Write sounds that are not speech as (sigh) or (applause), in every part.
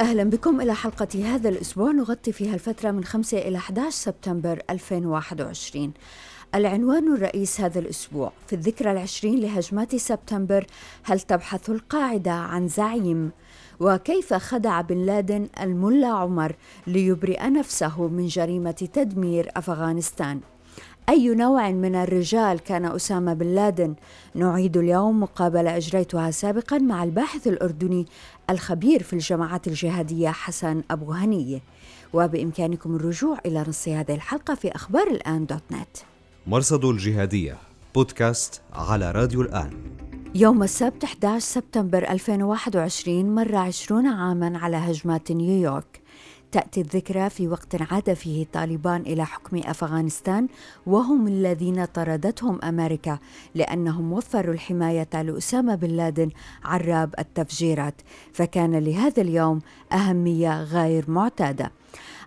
أهلا بكم إلى حلقة هذا الأسبوع. نغطي فيها الفترة من 5 إلى 11 سبتمبر 2021 العنوان الرئيس هذا الأسبوع في الذكرى العشرين لهجمات سبتمبر هل تبحث القاعدة عن زعيم؟ وكيف خدع بن لادن الملا عمر ليبرئ نفسه من جريمة تدمير أفغانستان؟ أي نوع من الرجال كان أسامة بن لادن؟ نعيد اليوم مقابلة أجريتها سابقا مع الباحث الأردني الخبير في الجماعات الجهادية حسن أبو هنية وبإمكانكم الرجوع إلى نص هذه الحلقة في أخبار الآن دوت نت. مرصد الجهادية بودكاست على راديو الآن. يوم السبت 11 سبتمبر 2021 مر 20 عاما على هجمات نيويورك. تأتي الذكرى في وقت عاد فيه طالبان إلى حكم أفغانستان وهم الذين طردتهم أمريكا لأنهم وفروا الحماية لأسامة بن لادن عراب التفجيرات. فكان لهذا اليوم أهمية غير معتادة.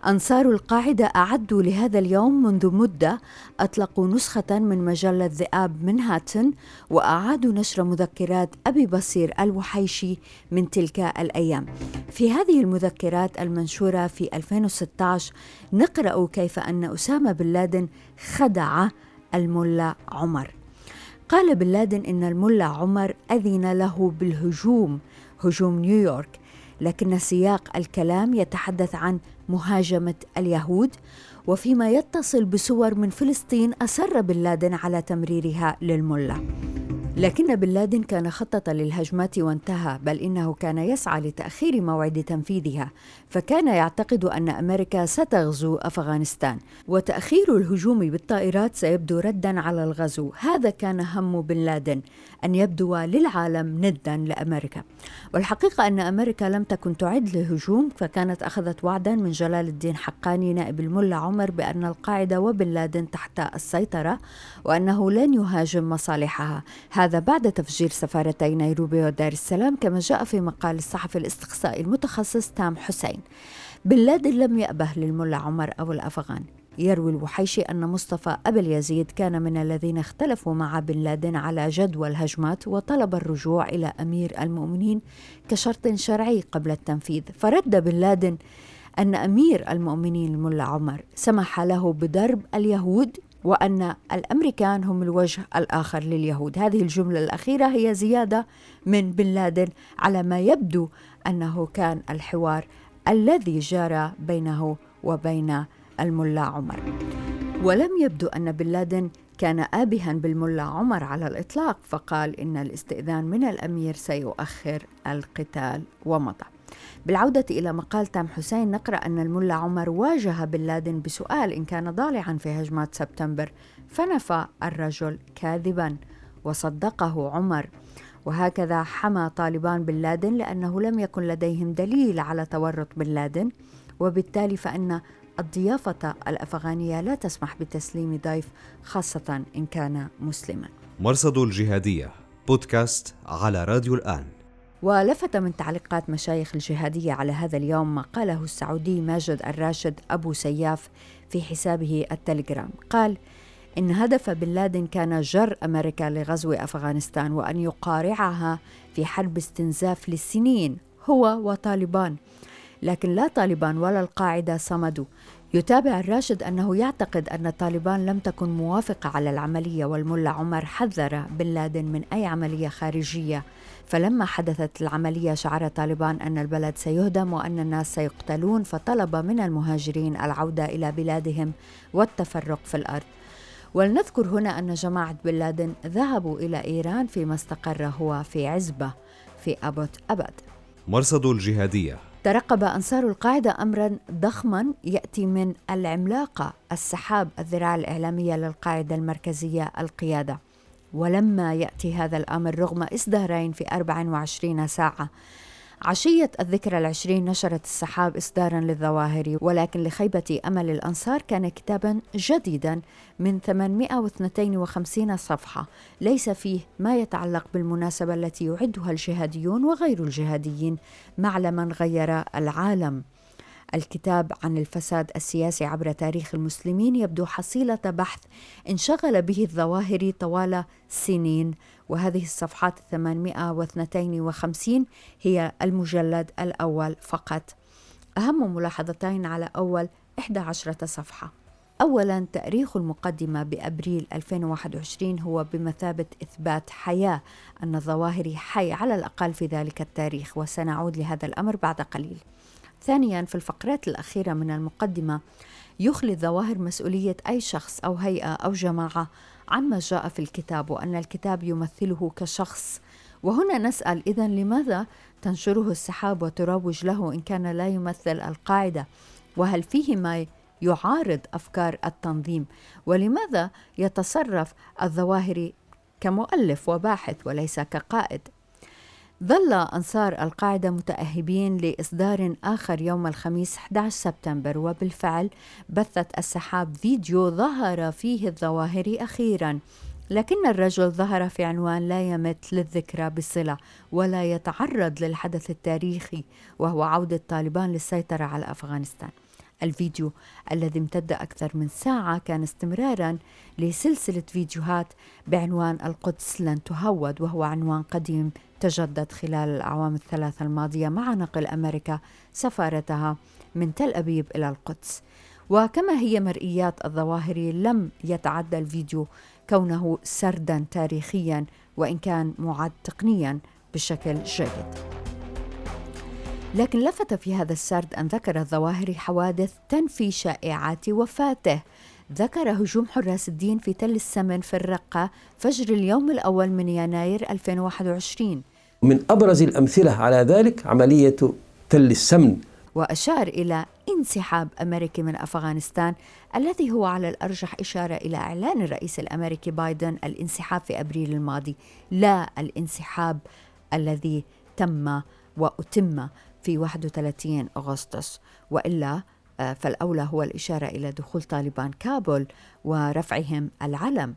أنصار القاعدة أعدوا لهذا اليوم منذ مدة أطلقوا نسخة من مجلة ذئاب منهاتن وأعادوا نشر مذكرات أبي بصير الوحيشي من تلك الأيام. في هذه المذكرات المنشورة في 2016 نقرأ كيف أن أسامة بن لادن خدع الملا عمر. قال بن لادن إن الملا عمر أذن له بالهجوم هجوم نيويورك لكن سياق الكلام يتحدث عن مهاجمة اليهود وفيما يتصل بصور من فلسطين اصر بن لادن على تمريرها للملا. لكن بن لادن كان خطط للهجمات وانتهى بل إنه كان يسعى لتأخير موعد تنفيذها. فكان يعتقد أن أمريكا ستغزو أفغانستان وتأخير الهجوم بالطائرات سيبدو ردا على الغزو. هذا كان هم بن لادن أن يبدو للعالم ندا لأمريكا. والحقيقة أن أمريكا لم تكن تعد للهجوم فكانت أخذت وعدا من جلال الدين حقاني نائب الملا عمر بأن القاعدة وبن لادن تحت السيطرة وأنه لن يهاجم مصالحها. بعد تفجير سفارتي نيروبي ودار السلام كما جاء في مقال الصحفي الاستقصائي المتخصص تام حسين. بن لادن لم يأبه للملا عمر أو الأفغان. يروي الوحيشي أن مصطفى أبا اليزيد كان من الذين اختلفوا مع بن لادن على جدوى الهجمات وطلب الرجوع إلى أمير المؤمنين كشرط شرعي قبل التنفيذ. فرد بن لادن أن أمير المؤمنين الملا عمر سمح له بضرب اليهود وأن الأمريكان هم الوجه الآخر لليهود. هذه الجملة الأخيرة هي زيادة من بن لادن على ما يبدو أنه كان الحوار الذي جرى بينه وبين الملا عمر. ولم يبدو أن بن لادن كان آبها بالملا عمر على الإطلاق فقال إن الاستئذان من الأمير سيؤخر القتال ومضى. بالعودة إلى مقال تام حسين نقرأ أن الملا عمر واجه بن لادن بسؤال إن كان ضالعا في هجمات سبتمبر فنفى الرجل كاذبا وصدقه عمر. وهكذا حمى طالبان بن لادن لأنه لم يكن لديهم دليل على تورط بن لادن وبالتالي فإن الضيافة الأفغانية لا تسمح بتسليم ضيف خاصة إن كان مسلما. مرصد الجهادية بودكاست على راديو الآن. ولفت من تعليقات مشايخ الجهادية على هذا اليوم ما قاله السعودي ماجد الراشد أبو سياف في حسابه التليجرام. قال إن هدف بن لادن كان جر أمريكا لغزو أفغانستان وأن يقارعها في حرب استنزاف للسنين هو وطالبان. لكن لا طالبان ولا القاعدة صمدوا. يتابع الراشد أنه يعتقد أن طالبان لم تكن موافقة على العملية والملا عمر حذر بن لادن من أي عملية خارجية. فلما حدثت العملية شعر طالبان أن البلد سيهدم وأن الناس سيقتلون فطلب من المهاجرين العودة إلى بلادهم والتفرق في الأرض. ولنذكر هنا أن جماعة بن لادن ذهبوا إلى إيران فيما استقر هو في عزبة في أبوت أبد. مرصد الجهادية. ترقب أنصار القاعدة أمرا ضخما يأتي من العملاقة السحاب الذراع الإعلامية للقاعدة المركزية القيادة. ولما يأتي هذا الأمر رغم إصدارين في 24 ساعة عشية الذكرى العشرين نشرت السحاب إصدارا للظواهر ولكن لخيبة أمل الأنصار كان كتابا جديدا من 852 صفحة. ليس فيه ما يتعلق بالمناسبة التي يعدها الجهاديون وغير الجهاديين معلما غير العالم. الكتاب عن الفساد السياسي عبر تاريخ المسلمين يبدو حصيلة بحث انشغل به الظواهري طوال سنين وهذه الصفحات 852 هي المجلد الأول فقط. أهم ملاحظتين على أول 11 صفحة. أولا تأريخ المقدمة بأبريل 2021 هو بمثابة إثبات حياة أن الظواهر حي على الأقل في ذلك التاريخ وسنعود لهذا الأمر بعد قليل. ثانيا في الفقرات الأخيرة من المقدمة يخلي الظواهر مسؤولية أي شخص أو هيئة أو جماعة. عما جاء في الكتاب وأن الكتاب يمثله كشخص. وهنا نسأل إذا لماذا تنشره السحاب وتروج له إن كان لا يمثل القاعدة؟ وهل فيه ما يعارض أفكار التنظيم؟ ولماذا يتصرف الظواهري كمؤلف وباحث وليس كقائد؟ ظل أنصار القاعدة متأهبين لإصدار آخر يوم الخميس 11 سبتمبر وبالفعل بثت السحاب فيديو ظهر فيه الظواهري أخيرا. لكن الرجل ظهر في عنوان لا يمت للذكرى بصلة ولا يتعرض للحدث التاريخي وهو عودة طالبان للسيطرة على أفغانستان. الفيديو الذي امتد أكثر من ساعة كان استمرارا لسلسلة فيديوهات بعنوان القدس لن تهود وهو عنوان قديم تجدد خلال الأعوام الثلاثة الماضية مع نقل أمريكا سفارتها من تل أبيب إلى القدس. وكما هي مرئيات الظواهر لم يتعدى الفيديو كونه سردا تاريخيا وإن كان معد تقنيا بشكل جيد. لكن لفت في هذا السرد أن ذكر الظواهري حوادث تنفي شائعات وفاته. ذكر هجوم حراس الدين في تل السمن في الرقة فجر اليوم الأول من يناير 2021 من أبرز الأمثلة على ذلك عملية تل السمن. وأشار إلى انسحاب أمريكي من أفغانستان الذي هو على الأرجح إشارة إلى إعلان الرئيس الأمريكي بايدن الانسحاب في أبريل الماضي. لا الانسحاب الذي تم وأتم في 31 أغسطس. وإلا آه، فالأولى هو الإشارة إلى دخول طالبان كابول ورفعهم العلم.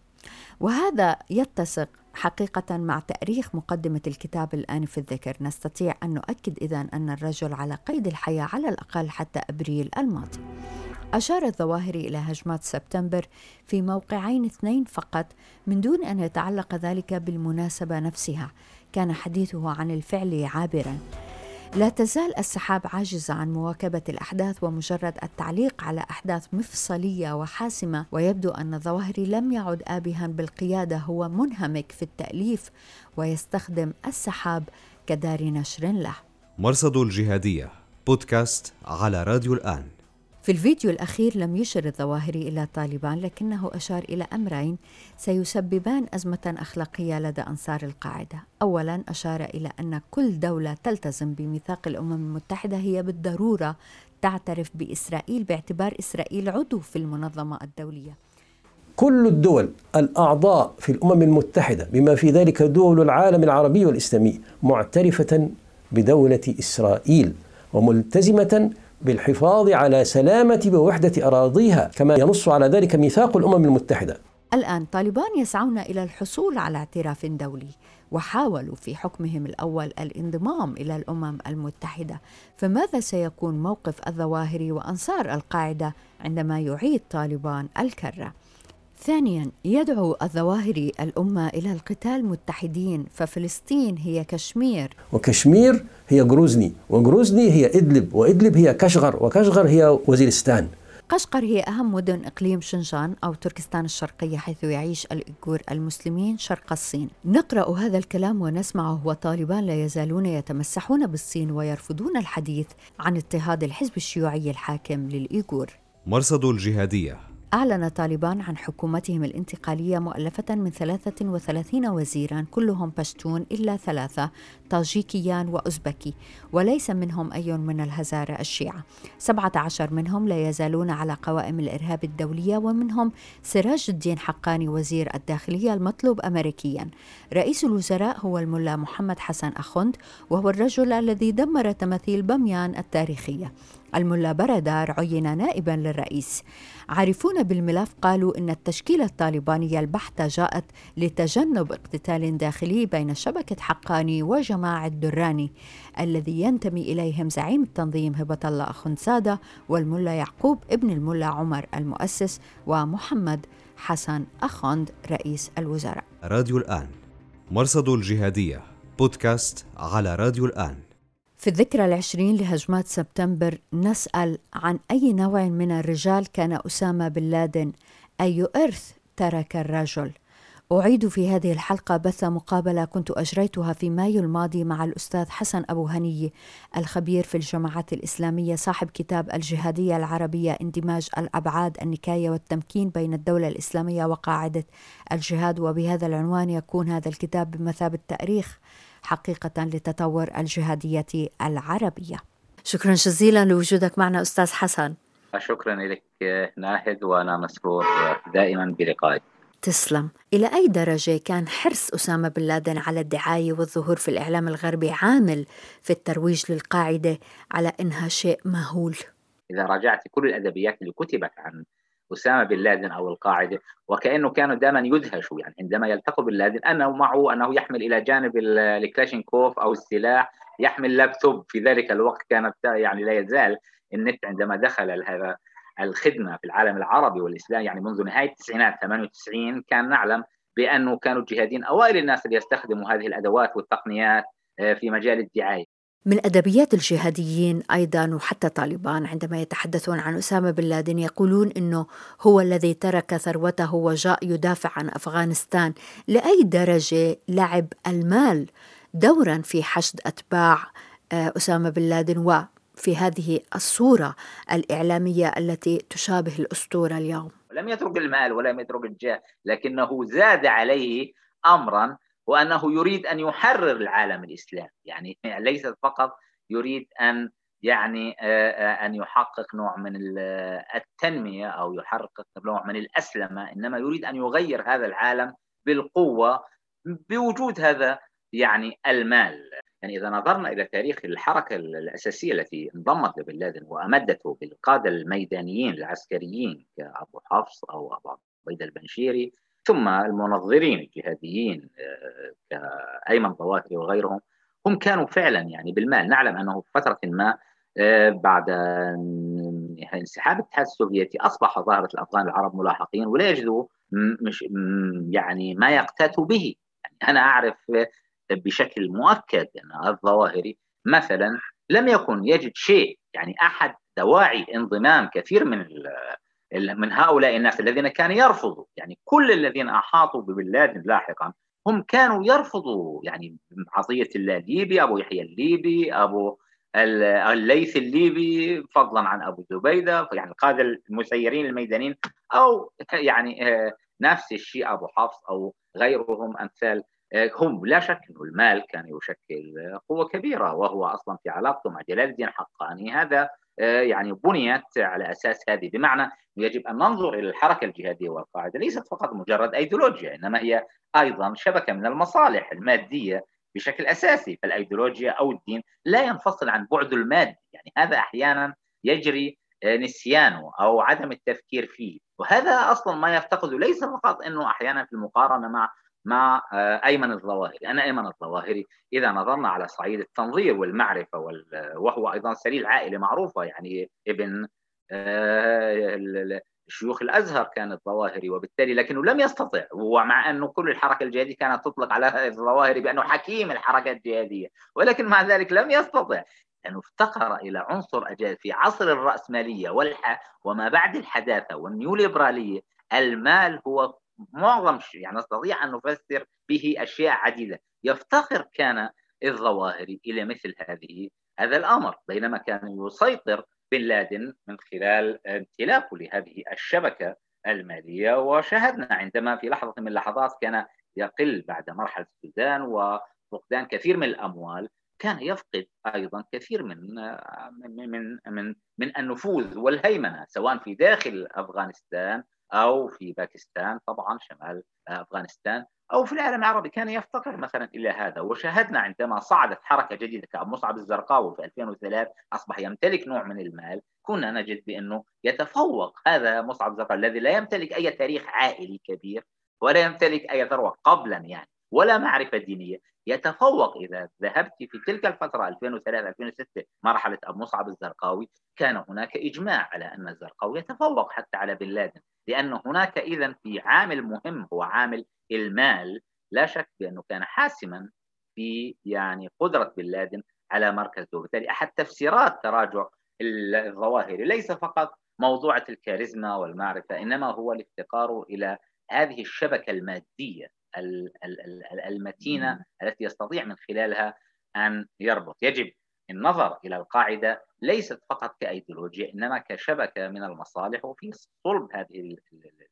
وهذا يتسق حقيقة مع تأريخ مقدمة الكتاب الآن في الذكر. نستطيع أن نؤكد إذا أن الرجل على قيد الحياة على الأقل حتى أبريل الماضي. أشار الظواهري إلى هجمات سبتمبر في موقعين اثنين فقط من دون أن يتعلق ذلك بالمناسبة نفسها. كان حديثه عن الفعل عابرا. لا تزال السحاب عاجزة عن مواكبة الأحداث ومجرد التعليق على أحداث مفصلية وحاسمة. ويبدو أن الظواهري لم يعد آبها بالقيادة. هو منهمك في التأليف ويستخدم السحاب كدار نشر له. مرصد الجهادية بودكاست على راديو الآن. في الفيديو الأخير لم يشر الظواهري إلى طالبان لكنه أشار إلى أمرين سيسببان أزمة أخلاقية لدى أنصار القاعدة. أولا أشار إلى أن كل دولة تلتزم بميثاق الأمم المتحدة هي بالضرورة تعترف بإسرائيل باعتبار إسرائيل عضو في المنظمة الدولية. كل الدول الأعضاء في الأمم المتحدة بما في ذلك دول العالم العربي والإسلامي معترفة بدولة إسرائيل وملتزمة بالحفاظ على سلامة ووحدة أراضيها كما ينص على ذلك ميثاق الأمم المتحدة الآن طالبان يسعون إلى الحصول على اعتراف دولي وحاولوا في حكمهم الأول الانضمام إلى الأمم المتحدة فماذا سيكون موقف الظواهر وأنصار القاعدة عندما يعيد طالبان الكرة؟ ثانيا يدعو الظواهري الأمة إلى القتال متحدين ففلسطين هي كشمير. وكشمير هي غروزني وغروزني هي إدلب وإدلب هي كشغر وكشغر هي وزيرستان. قشقر هي أهم مدن إقليم شنجان أو تركستان الشرقية حيث يعيش الإيغور المسلمين شرق الصين. نقرأ هذا الكلام ونسمعه وطالبان لا يزالون يتمسحون بالصين ويرفضون الحديث عن اضطهاد الحزب الشيوعي الحاكم للإيغور مرصد الجهادية. أعلن طالبان عن حكومتهم الانتقالية مؤلفة من 33 وزيرا كلهم بشتون إلا ثلاثة طاجيكيان وأزبكي وليس منهم أي من الهزارة الشيعة. 17 منهم لا يزالون على قوائم الإرهاب الدولية ومنهم سراج الدين حقاني وزير الداخلية المطلوب أمريكيا. رئيس الوزراء هو الملا محمد حسن أخند وهو الرجل الذي دمر تماثيل بميان التاريخية. الملا بردار عين نائبا للرئيس عارفون بالملف قالوا إن التشكيله الطالبانيه البحته جاءت لتجنب اقتتال داخلي بين شبكة حقاني وجماعه دراني الذي ينتمي إليهم زعيم التنظيم هبة الله أخنسادة والملا يعقوب ابن الملا عمر المؤسس ومحمد حسن أخوند رئيس الوزراء. راديو الآن مرصد الجهادية بودكاست على راديو الآن. في الذكرى العشرين لهجمات سبتمبر نسأل عن أي نوع من الرجال كان أسامة بن لادن أي إرث ترك الرجل؟ أعيد في هذه الحلقة بث مقابلة كنت أجريتها في مايو الماضي مع الأستاذ حسن أبو هني الخبير في الجماعات الإسلامية صاحب كتاب الجهادية العربية اندماج الأبعاد النكاية والتمكين بين الدولة الإسلامية وقاعدة الجهاد وبهذا العنوان يكون هذا الكتاب بمثابة تأريخ. حقيقة لتطور الجهادية العربية. شكرا جزيلا لوجودك معنا أستاذ حسن. شكرا لك ناهد وأنا مسرور دائما بلقائك. تسلم. إلى أي درجة كان حرص أسامة بن لادن على الدعاية والظهور في الإعلام الغربي عامل في الترويج للقاعدة على إنها شيء مهول؟ إذا راجعت كل الأدبيات اللي كتبت عن أسامة بن لادن أو القاعدة وكأنه كانوا دائما يدهشوا يعني عندما يلتقوا بن لادن أنه معه أنه يحمل إلى جانب الكلاشينكوف أو السلاح يحمل لابتوب. في ذلك الوقت كانت يعني لا يزال النت عندما دخل هذا الخدمة في العالم العربي والإسلام يعني منذ نهاية التسعينات 98 كان نعلم بأنه كانوا الجهاديين أوائل الناس اللي يستخدموا هذه الأدوات والتقنيات آه، في مجال الدعاية. من أدبيات الجهاديين أيضا وحتى طالبان عندما يتحدثون عن أسامة بن لادن يقولون أنه هو الذي ترك ثروته وجاء يدافع عن أفغانستان لأي درجة لعب المال دورا في حشد أتباع آه، أسامة بن لادن وفي هذه الصورة الإعلامية التي تشابه الأسطورة اليوم. لم يترك المال ولم يترك الجاه لكنه زاد عليه أمرا وأنه يريد أن يحرر العالم الإسلامي. يعني (laughs) ليس فقط يريد أن يعني آه، آه، أن يحقق نوع من التنمية أو يحقق نوع من الأسلمة إنما يريد أن يغير هذا العالم بالقوة بوجود هذا يعني المال. يعني إذا نظرنا إلى تاريخ الحركة الأساسية التي انضمت لبن لادن وأمدته بالقادة الميدانيين العسكريين كأبو حفص أو أبو عبيده البنشيري ثم المنظرين الجهاديين آه، كأيمن ظواهري وغيرهم هم كانوا فعلا يعني بالمال. نعلم أنه في فترة ما آه، بعد انسحاب الاتحاد السوفيتي أصبح ظاهرة الأفغان العرب ملاحقين ولا يجدوا مش يعني ما يقتاتوا به. يعني أنا أعرف بشكل مؤكد أن الظواهري مثلا لم يكن يجد شيء. يعني أحد دواعي انضمام كثير من من هؤلاء الناس الذين كانوا يرفضوا يعني كل الذين أحاطوا ببن لاحقا هم كانوا يرفضوا يعني عطيه الله الليبي أبو يحيى الليبي أبو الليث الليبي فضلا عن أبو زبيدة يعني القادة المسيرين الميدانيين أو يعني آه، نفس الشيء أبو حفص أو غيرهم أمثال آه، هم لا شك أنه المال كان يشكل قوة كبيرة وهو أصلا في علاقته مع جلال الدين حقاني. هذا آه، يعني بنيت على أساس هذه. بمعنى يجب أن ننظر إلى الحركة الجهادية والقاعدة. ليست فقط مجرد أيديولوجيا إنما هي أيضا شبكة من المصالح المادية بشكل أساسي. فالأيديولوجيا أو الدين لا ينفصل عن بعد المادي. يعني هذا أحيانا يجري آه، نسيانه أو عدم التفكير فيه. وهذا أصلا ما يفتقده ليس فقط أنه أحيانا في المقارنة مع مع آه، أيمن الظواهري، أنا أيمن الظواهري إذا نظرنا على صعيد التنظير والمعرفة وهو أيضا سليل عائلة معروفة يعني ابن آه، شيوخ الأزهر كان الظواهري وبالتالي لكنه لم يستطع ومع أنه كل الحركة الجهادية كانت تطلق على (laughs) الظواهري بأنه حكيم الحركة الجهادية ولكن مع ذلك لم يستطع لأنه افتقر إلى عنصر في عصر الرأسمالية والح وما بعد الحداثة والنيوليبرالية المال هو معظم شيء يعني نستطيع أن نفسر به أشياء عديدة. يفتقر كان الظواهري إلى مثل هذه هذا الأمر بينما كان يسيطر بن لادن من خلال امتلاكه لهذه الشبكة المالية. وشاهدنا عندما في لحظة من اللحظات كان يقل بعد مرحلة السودان وفقدان كثير من الأموال كان يفقد أيضا كثير من من من, من النفوذ والهيمنة سواء في داخل أفغانستان أو في باكستان طبعا شمال أفغانستان أو في العالم العربي كان يفتقر مثلا إلى هذا. وشاهدنا عندما صعدت حركة جديدة كابو مصعب الزرقاوي في 2003 أصبح يمتلك نوع من المال. كنا نجد بأنه يتفوق هذا مصعب الزرقاوي الذي لا يمتلك أي تاريخ عائلي كبير ولا يمتلك أي ثروة قبلا يعني ولا معرفة دينية. يتفوق إذا ذهبت في تلك الفترة 2003 2006 مرحلة مصعب الزرقاوي كان هناك إجماع على أن الزرقاوي يتفوق حتى على بن لادن. لأن هناك إذا في عامل مهم هو عامل المال. لا شك بأنه كان حاسما في يعني قدرة بن لادن على مركزه وبالتالي أحد تفسيرات تراجع الظواهر. ليس فقط موضوع الكاريزما والمعرفة إنما هو الافتقار إلى هذه الشبكة المادية المتينة التي يستطيع من خلالها أن يربط. يجب النظر إلى القاعدة ليست فقط كأيديولوجيا إنما كشبكة من المصالح وفي صلب هذه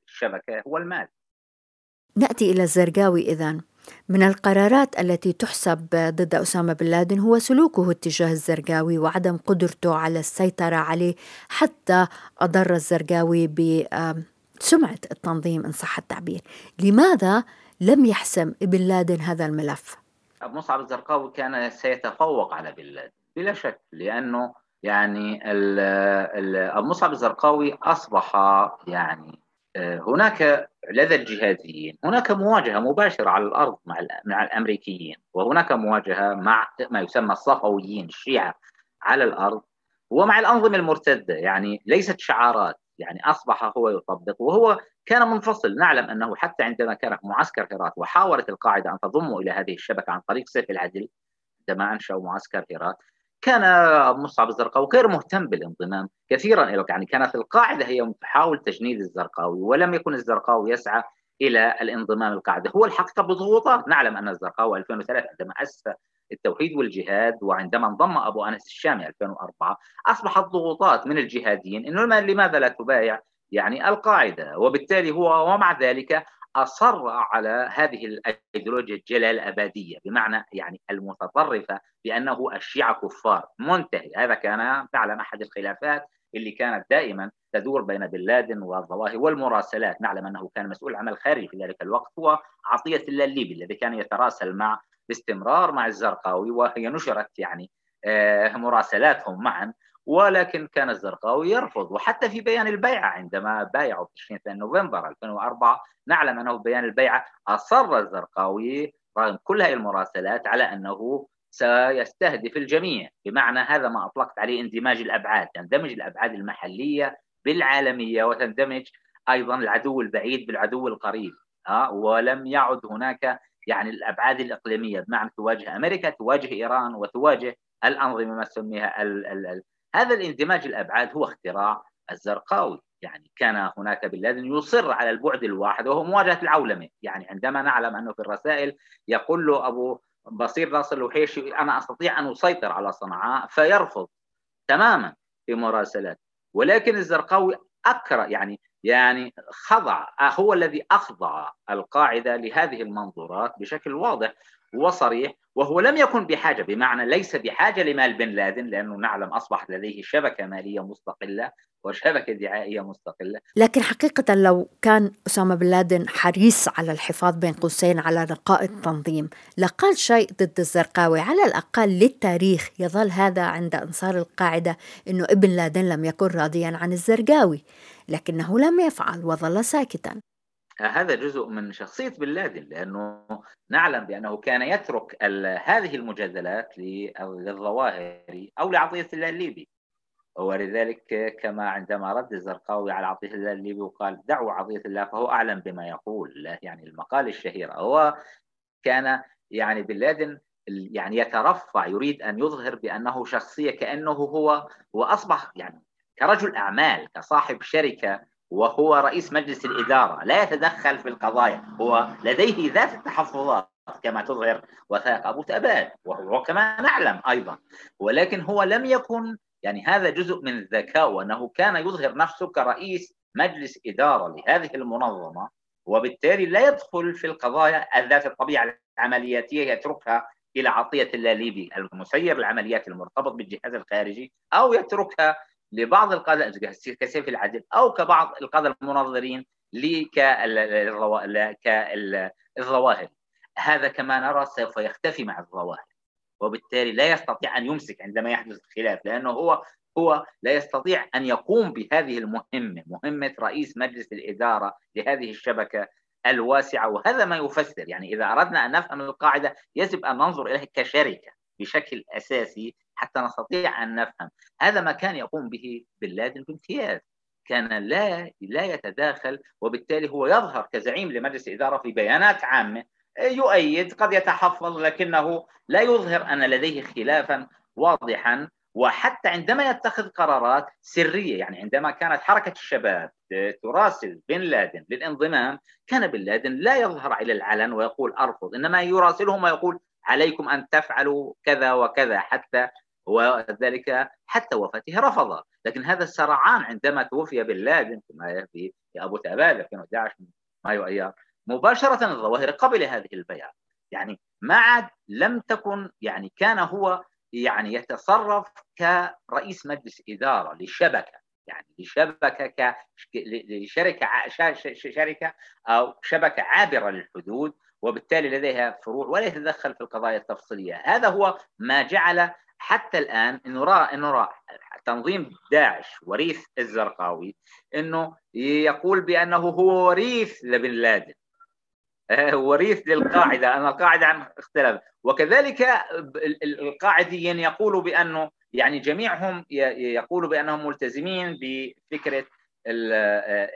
الشبكة هو المال. نأتي إلى الزرقاوي إذا من القرارات التي تحسب ضد أسامة بن لادن هو سلوكه اتجاه الزرقاوي وعدم قدرته على السيطرة عليه حتى أضر الزرقاوي بسمعة التنظيم إن صح التعبير. لماذا لم يحسم ابن لادن هذا الملف؟ مصعب الزرقاوي كان سيتفوق على بن لادن. بلا شك لأنه يعني أبو مصعب الزرقاوي أصبح يعني آه، هناك لدى الجهاديين هناك مواجهة مباشرة على الأرض مع مع الأمريكيين وهناك مواجهة مع ما يسمى الصفويين الشيعة على الأرض ومع الأنظمة المرتدة يعني ليست شعارات يعني أصبح هو يطبق وهو كان منفصل نعلم أنه حتى عندما كان في معسكر هرات وحاولت القاعدة أن تضمه إلى هذه الشبكة عن طريق سيف العدل عندما أنشأوا معسكر هرات كان مصعب الزرقاوي غير مهتم بالانضمام كثيرا يعني كانت القاعدة هي تحاول تجنيد الزرقاوي ولم يكن الزرقاوي يسعى إلى الانضمام القاعدة هو الحقيقة بضغوطات نعلم أن الزرقاوي 2003 عندما أسس التوحيد والجهاد وعندما انضم أبو أنس الشامي 2004 اصبحت ضغوطات من الجهاديين إنه لماذا لا تبايع يعني القاعدة وبالتالي هو ومع ذلك أصر على هذه الأيديولوجيا الجلال الاباديه بمعنى يعني المتطرفة بأنه الشيعة كفار. منتهي. هذا كان فعلا أحد الخلافات اللي كانت دائما تدور بين بن لادن والظواهر والمراسلات. نعلم أنه كان مسؤول عمل خارجي في ذلك الوقت هو عطية الله الليبي الذي كان يتراسل مع باستمرار مع الزرقاوي وهي نشرت يعني آه، مراسلاتهم معا ولكن كان الزرقاوي يرفض. وحتى في بيان البيعة عندما بايعوا في 20 نوفمبر 2004 نعلم أنه في بيان البيعة أصر الزرقاوي رغم كل هذه المراسلات على أنه سيستهدف الجميع. بمعنى هذا ما أطلقت عليه اندماج الأبعاد تندمج الأبعاد المحلية بالعالمية وتندمج أيضا العدو البعيد بالعدو القريب. أه؟ ولم يعد هناك يعني الأبعاد الإقليمية. بمعنى تواجه أمريكا تواجه إيران وتواجه الأنظمة ما ال هذا الاندماج الأبعاد هو اختراع الزرقاوي. يعني كان هناك بن لادن يصر على البعد الواحد وهو مواجهة العولمة. يعني عندما نعلم أنه في الرسائل يقول له أبو بصير ناصر الوحيشي أنا أستطيع أن أسيطر على صنعاء فيرفض تماما في مراسلات. ولكن الزرقاوي أكره يعني يعني خضع هو الذي أخضع القاعدة لهذه المنظورات بشكل واضح. وصريح وهو لم يكن بحاجة بمعنى ليس بحاجة لمال بن لادن لأنه نعلم أصبحت لديه شبكة مالية مستقلة وشبكة دعائية مستقلة. لكن حقيقة لو كان أسامة بن لادن حريص على الحفاظ بين قوسين على نقاء التنظيم، لقال شيء ضد الزرقاوي على الأقل للتاريخ يظل هذا عند أنصار القاعدة إنه ابن لادن لم يكن راضيا عن الزرقاوي، لكنه لم يفعل وظل ساكتا. هذا جزء من شخصية بن لادن لأنه نعلم بأنه كان يترك هذه المجادلات للظواهري أو لعطية الله الليبي. ولذلك كما عندما رد الزرقاوي على عطية الله الليبي وقال دعوا عطية الله فهو أعلم بما يقول يعني المقال الشهير. هو كان يعني بن لادن يعني يترفع يريد أن يظهر بأنه شخصية كأنه هو وأصبح يعني كرجل أعمال كصاحب شركة وهو رئيس مجلس الإدارة لا يتدخل في القضايا هو لديه ذات التحفظات كما تظهر وثائق أبو تأباد وهو كما نعلم أيضا. ولكن هو لم يكن يعني هذا جزء من الذكاء وأنه كان يظهر نفسه كرئيس مجلس إدارة لهذه المنظمة وبالتالي لا يدخل في القضايا ذات الطبيعة العملياتية يتركها إلى عطية اللاليبي المسير العمليات المرتبط بالجهاز الخارجي أو يتركها لبعض القادة كسيف العدل أو كبعض القادة المنظرين كالظواهر هذا كما نرى سوف يختفي مع الظواهر وبالتالي لا يستطيع أن يمسك عندما يحدث الخلاف لأنه هو هو لا يستطيع أن يقوم بهذه المهمة مهمة رئيس مجلس الإدارة لهذه الشبكة الواسعة. وهذا ما يفسر يعني إذا أردنا أن نفهم القاعدة يجب أن ننظر إليها كشركة بشكل أساسي حتى نستطيع أن نفهم. هذا ما كان يقوم به بن لادن بامتياز كان لا لا يتداخل وبالتالي هو يظهر كزعيم لمجلس الإدارة في بيانات عامة. يؤيد قد يتحفظ لكنه لا يظهر أن لديه خلافا واضحا. وحتى عندما يتخذ قرارات سرية يعني عندما كانت حركة الشباب تراسل بن لادن للانضمام كان بن لادن لا يظهر إلى العلن ويقول أرفض إنما يراسلهم ويقول عليكم أن تفعلوا كذا وكذا حتى وذلك حتى وفاته رفض. لكن هذا السرعان عندما توفي لادن كما في أبو تابال 2011 مايو ايار مباشرة الظواهر قبل هذه البيعه يعني ما عاد لم تكن يعني كان هو يعني يتصرف كرئيس مجلس إدارة لشبكة. يعني لشبكة لشركة شركة أو شبكة عابرة للحدود وبالتالي لديها فروع ولا يتدخل في القضايا التفصيلية. هذا هو ما جعل حتى الآن إنه راى إنه رأى تنظيم داعش وريث الزرقاوي إنه يقول بأنه هو وريث لبن لادن. وريث للقاعدة. ان القاعدة عن اختلاف. وكذلك القاعديين يقولوا بأنه يعني جميعهم يقولوا بأنهم ملتزمين بفكرة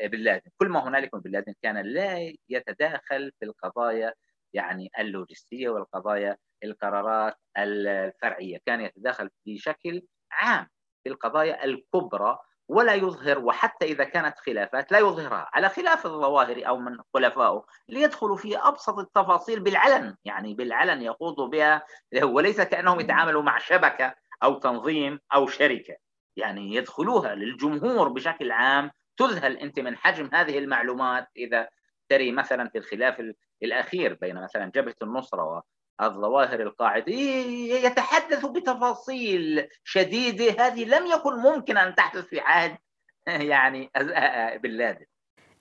بن لادن. كل ما هنالك من بن لادن كان لا يتداخل في القضايا يعني اللوجستية والقضايا القرارات الفرعية. كان يتداخل بشكل عام في القضايا الكبرى ولا يظهر وحتى إذا كانت خلافات لا يظهرها. على خلاف الظواهر أو من خلفائه ليدخلوا في أبسط التفاصيل بالعلن. يعني بالعلن يخوضوا بها وليس كأنهم يتعاملوا مع شبكة أو تنظيم أو شركة. يعني يدخلوها للجمهور بشكل عام تذهل أنت من حجم هذه المعلومات. إذا تري مثلا في الخلاف الأخير بين مثلا جبهة النصرة الظواهر القاعدة يتحدث بتفاصيل شديدة. هذه لم يكن ممكن أن تحدث في عهد (laughs) يعني بن لادن.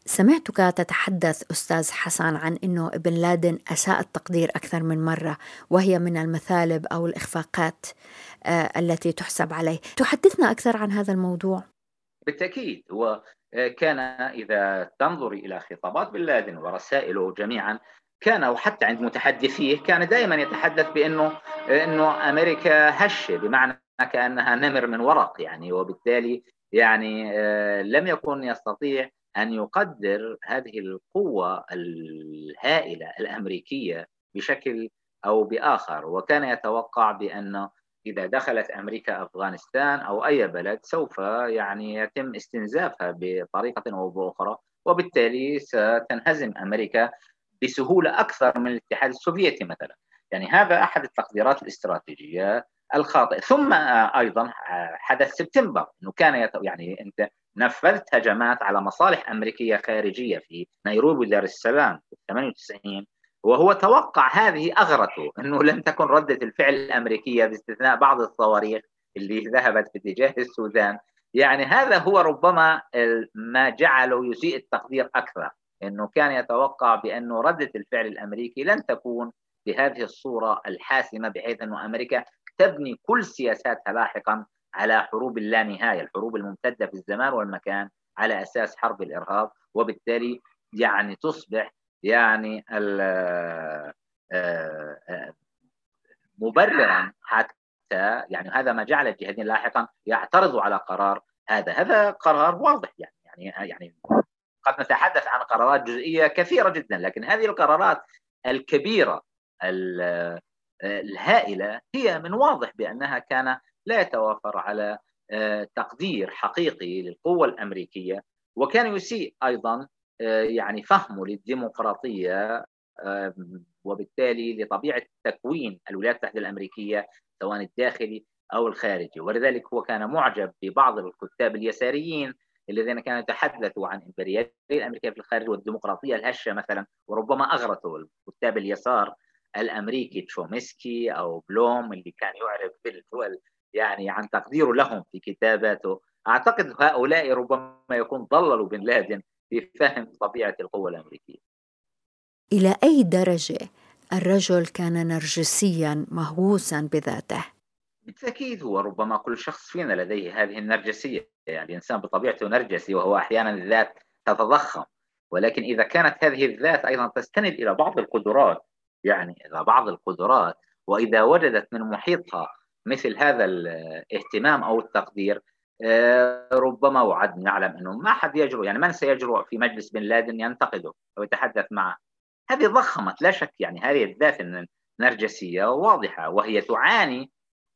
سمعتك تتحدث أستاذ حسن عن أنه ابن لادن أساء التقدير أكثر من مرة وهي من المثالب أو الإخفاقات آه، التي تحسب عليه. تحدثنا أكثر عن هذا الموضوع؟ بالتأكيد. وكان إذا تنظر إلى خطابات بن لادن ورسائله جميعا كان وحتى عند متحدثيه كان دائما يتحدث بأنه إنه أمريكا هشة بمعنى كأنها نمر من ورق يعني وبالتالي يعني آه، لم يكن يستطيع أن يقدر هذه القوة الهائلة الأمريكية بشكل أو بآخر. وكان يتوقع بانه إذا دخلت أمريكا أفغانستان أو أي بلد سوف يعني يتم استنزافها بطريقة أو بأخرى وبالتالي ستنهزم أمريكا بسهولة أكثر من الاتحاد السوفيتي مثلا. يعني هذا أحد التقديرات الاستراتيجية الخاطئة. ثم أيضا حدث سبتمبر إنه كان يعني أنت نفذت هجمات على مصالح أمريكية خارجية في نيروبي ودار السلام في 98 وهو توقع هذه أغرته إنه لم تكن ردة الفعل الأمريكية باستثناء بعض الصواريخ اللي ذهبت في اتجاه السودان. يعني هذا هو ربما ما جعله يسيء التقدير أكثر. إنه كان يتوقع بانه ردة الفعل الأمريكي لن تكون بهذه الصورة الحاسمة بحيث انه أمريكا تبني كل سياساتها لاحقا على حروب اللانهاية، الحروب الممتدة في الزمان والمكان على أساس حرب الإرهاب. وبالتالي يعني تصبح يعني آه، آه، مبررا حتى يعني هذا ما جعل الجهادين لاحقا يعترضوا على قرار هذا، هذا قرار واضح يعني يعني يعني قد نتحدث عن قرارات جزئية كثيرة جدا لكن هذه القرارات الكبيرة الهائلة هي من واضح بأنها كان لا يتوافر على آه، تقدير حقيقي للقوة الأمريكية وكان يسيء أيضا آه، يعني فهمه للديمقراطية آه، وبالتالي لطبيعة تكوين الولايات المتحدة الأمريكية سواء الداخلي أو الخارجي. ولذلك هو كان معجب ببعض الكتاب اليساريين الذين كانوا يتحدثوا عن الامبرياليه الأمريكية في الخارج والديمقراطية الهشة مثلا وربما اغرته كتاب اليسار الأمريكي تشومسكي أو بلوم اللي كان يعرف بالدول يعني عن تقديره لهم في كتاباته أعتقد هؤلاء ربما يكون ضللوا بن لادن في فهم طبيعة القوة الأمريكية. إلى أي درجة الرجل كان نرجسيا مهووسا بذاته؟ بالتأكيد هو ربما كل شخص فينا لديه هذه النرجسية، يعني الإنسان بطبيعته نرجسي وهو أحيانا الذات تتضخم، ولكن إذا كانت هذه الذات أيضا تستند إلى بعض القدرات يعني إلى بعض القدرات وإذا وجدت من محيطها مثل هذا الاهتمام أو التقدير آه، ربما وعد نعلم أنه ما حد يجرؤ يعني من سيجرؤ في مجلس بن لادن ينتقده أو يتحدث معه؟ هذه ضخمت. لا شك يعني هذه الذات النرجسية واضحة وهي تعاني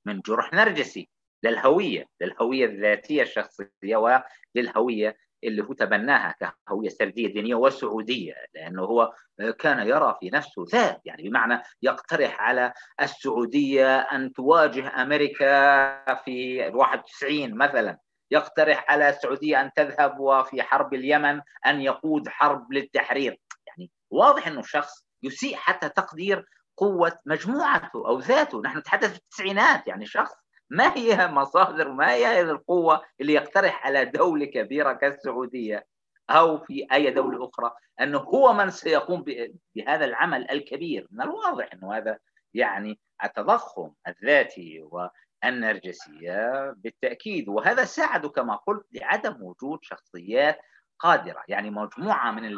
من جرح نرجسي للهوية للهوية الذاتية الشخصية وللهوية اللي هو تبناها كهوية سردية دينية وسعودية لأنه هو كان يرى في نفسه ذات يعني بمعنى يقترح على السعودية أن تواجه أمريكا في 91 مثلا. يقترح على السعودية أن تذهب وفي حرب اليمن أن يقود حرب للتحرير. يعني واضح إنه الشخص يسيء حتى تقدير قوة مجموعته أو ذاته. نحن نتحدث في التسعينات يعني شخص ما هي مصادر ما هي القوة اللي يقترح على دولة كبيرة كالسعودية أو في أي دولة أخرى أنه هو من سيقوم بهذا العمل الكبير؟ من الواضح أنه هذا يعني التضخم الذاتي والنرجسية بالتأكيد. وهذا ساعد كما قلت لعدم وجود شخصيات قادرة يعني مجموعة من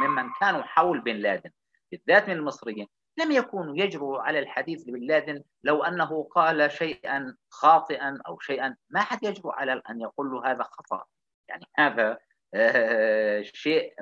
ممن كانوا حول بن لادن بالذات من المصريين. لم يكونوا يجرؤوا على الحديث بن لادن لو أنه قال شيئا خاطئا أو شيئا. ما حد يجرؤ على ان يقول له هذا خطأ. يعني هذا آه، شيء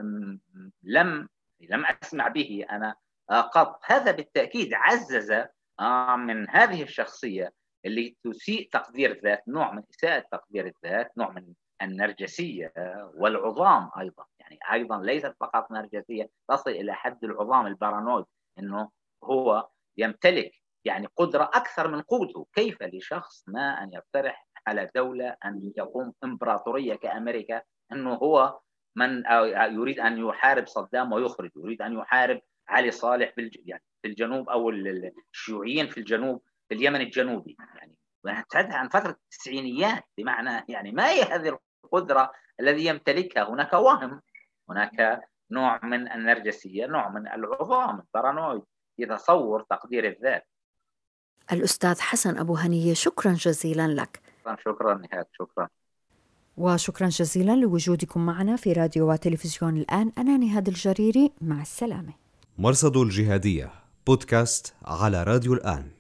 لم لم أسمع به أنا قط. هذا بالتأكيد عزز آه، من هذه الشخصية اللي تسيء تقدير الذات نوع من إساءة تقدير الذات نوع من النرجسية والعظام أيضا. يعني أيضا ليست فقط نرجسية تصل إلى حد العظام البارانويد إنه هو يمتلك يعني قدرة أكثر من قوته. كيف لشخص ما أن يقترح على دولة أن يقوم إمبراطورية كأمريكا؟ أنه هو من يريد أن يحارب صدام ويخرج يريد أن يحارب علي صالح يعني في الجنوب أو الشيوعيين في الجنوب في اليمن الجنوبي. يعني نتحدث عن فترة التسعينيات بمعنى يعني ما هي هذه القدرة الذي يمتلكها؟ هناك وهم هناك نوع من النرجسية نوع من العظام البارانويد. يتصور تقدير الذات. الأستاذ حسن أبو هنية شكرا جزيلا لك. شكرا نهاد شكرا. وشكرا جزيلا لوجودكم معنا في راديو وتلفزيون الآن. أنا نهاد الجريري مع السلامة. مرصد الجهادية بودكاست على راديو الآن.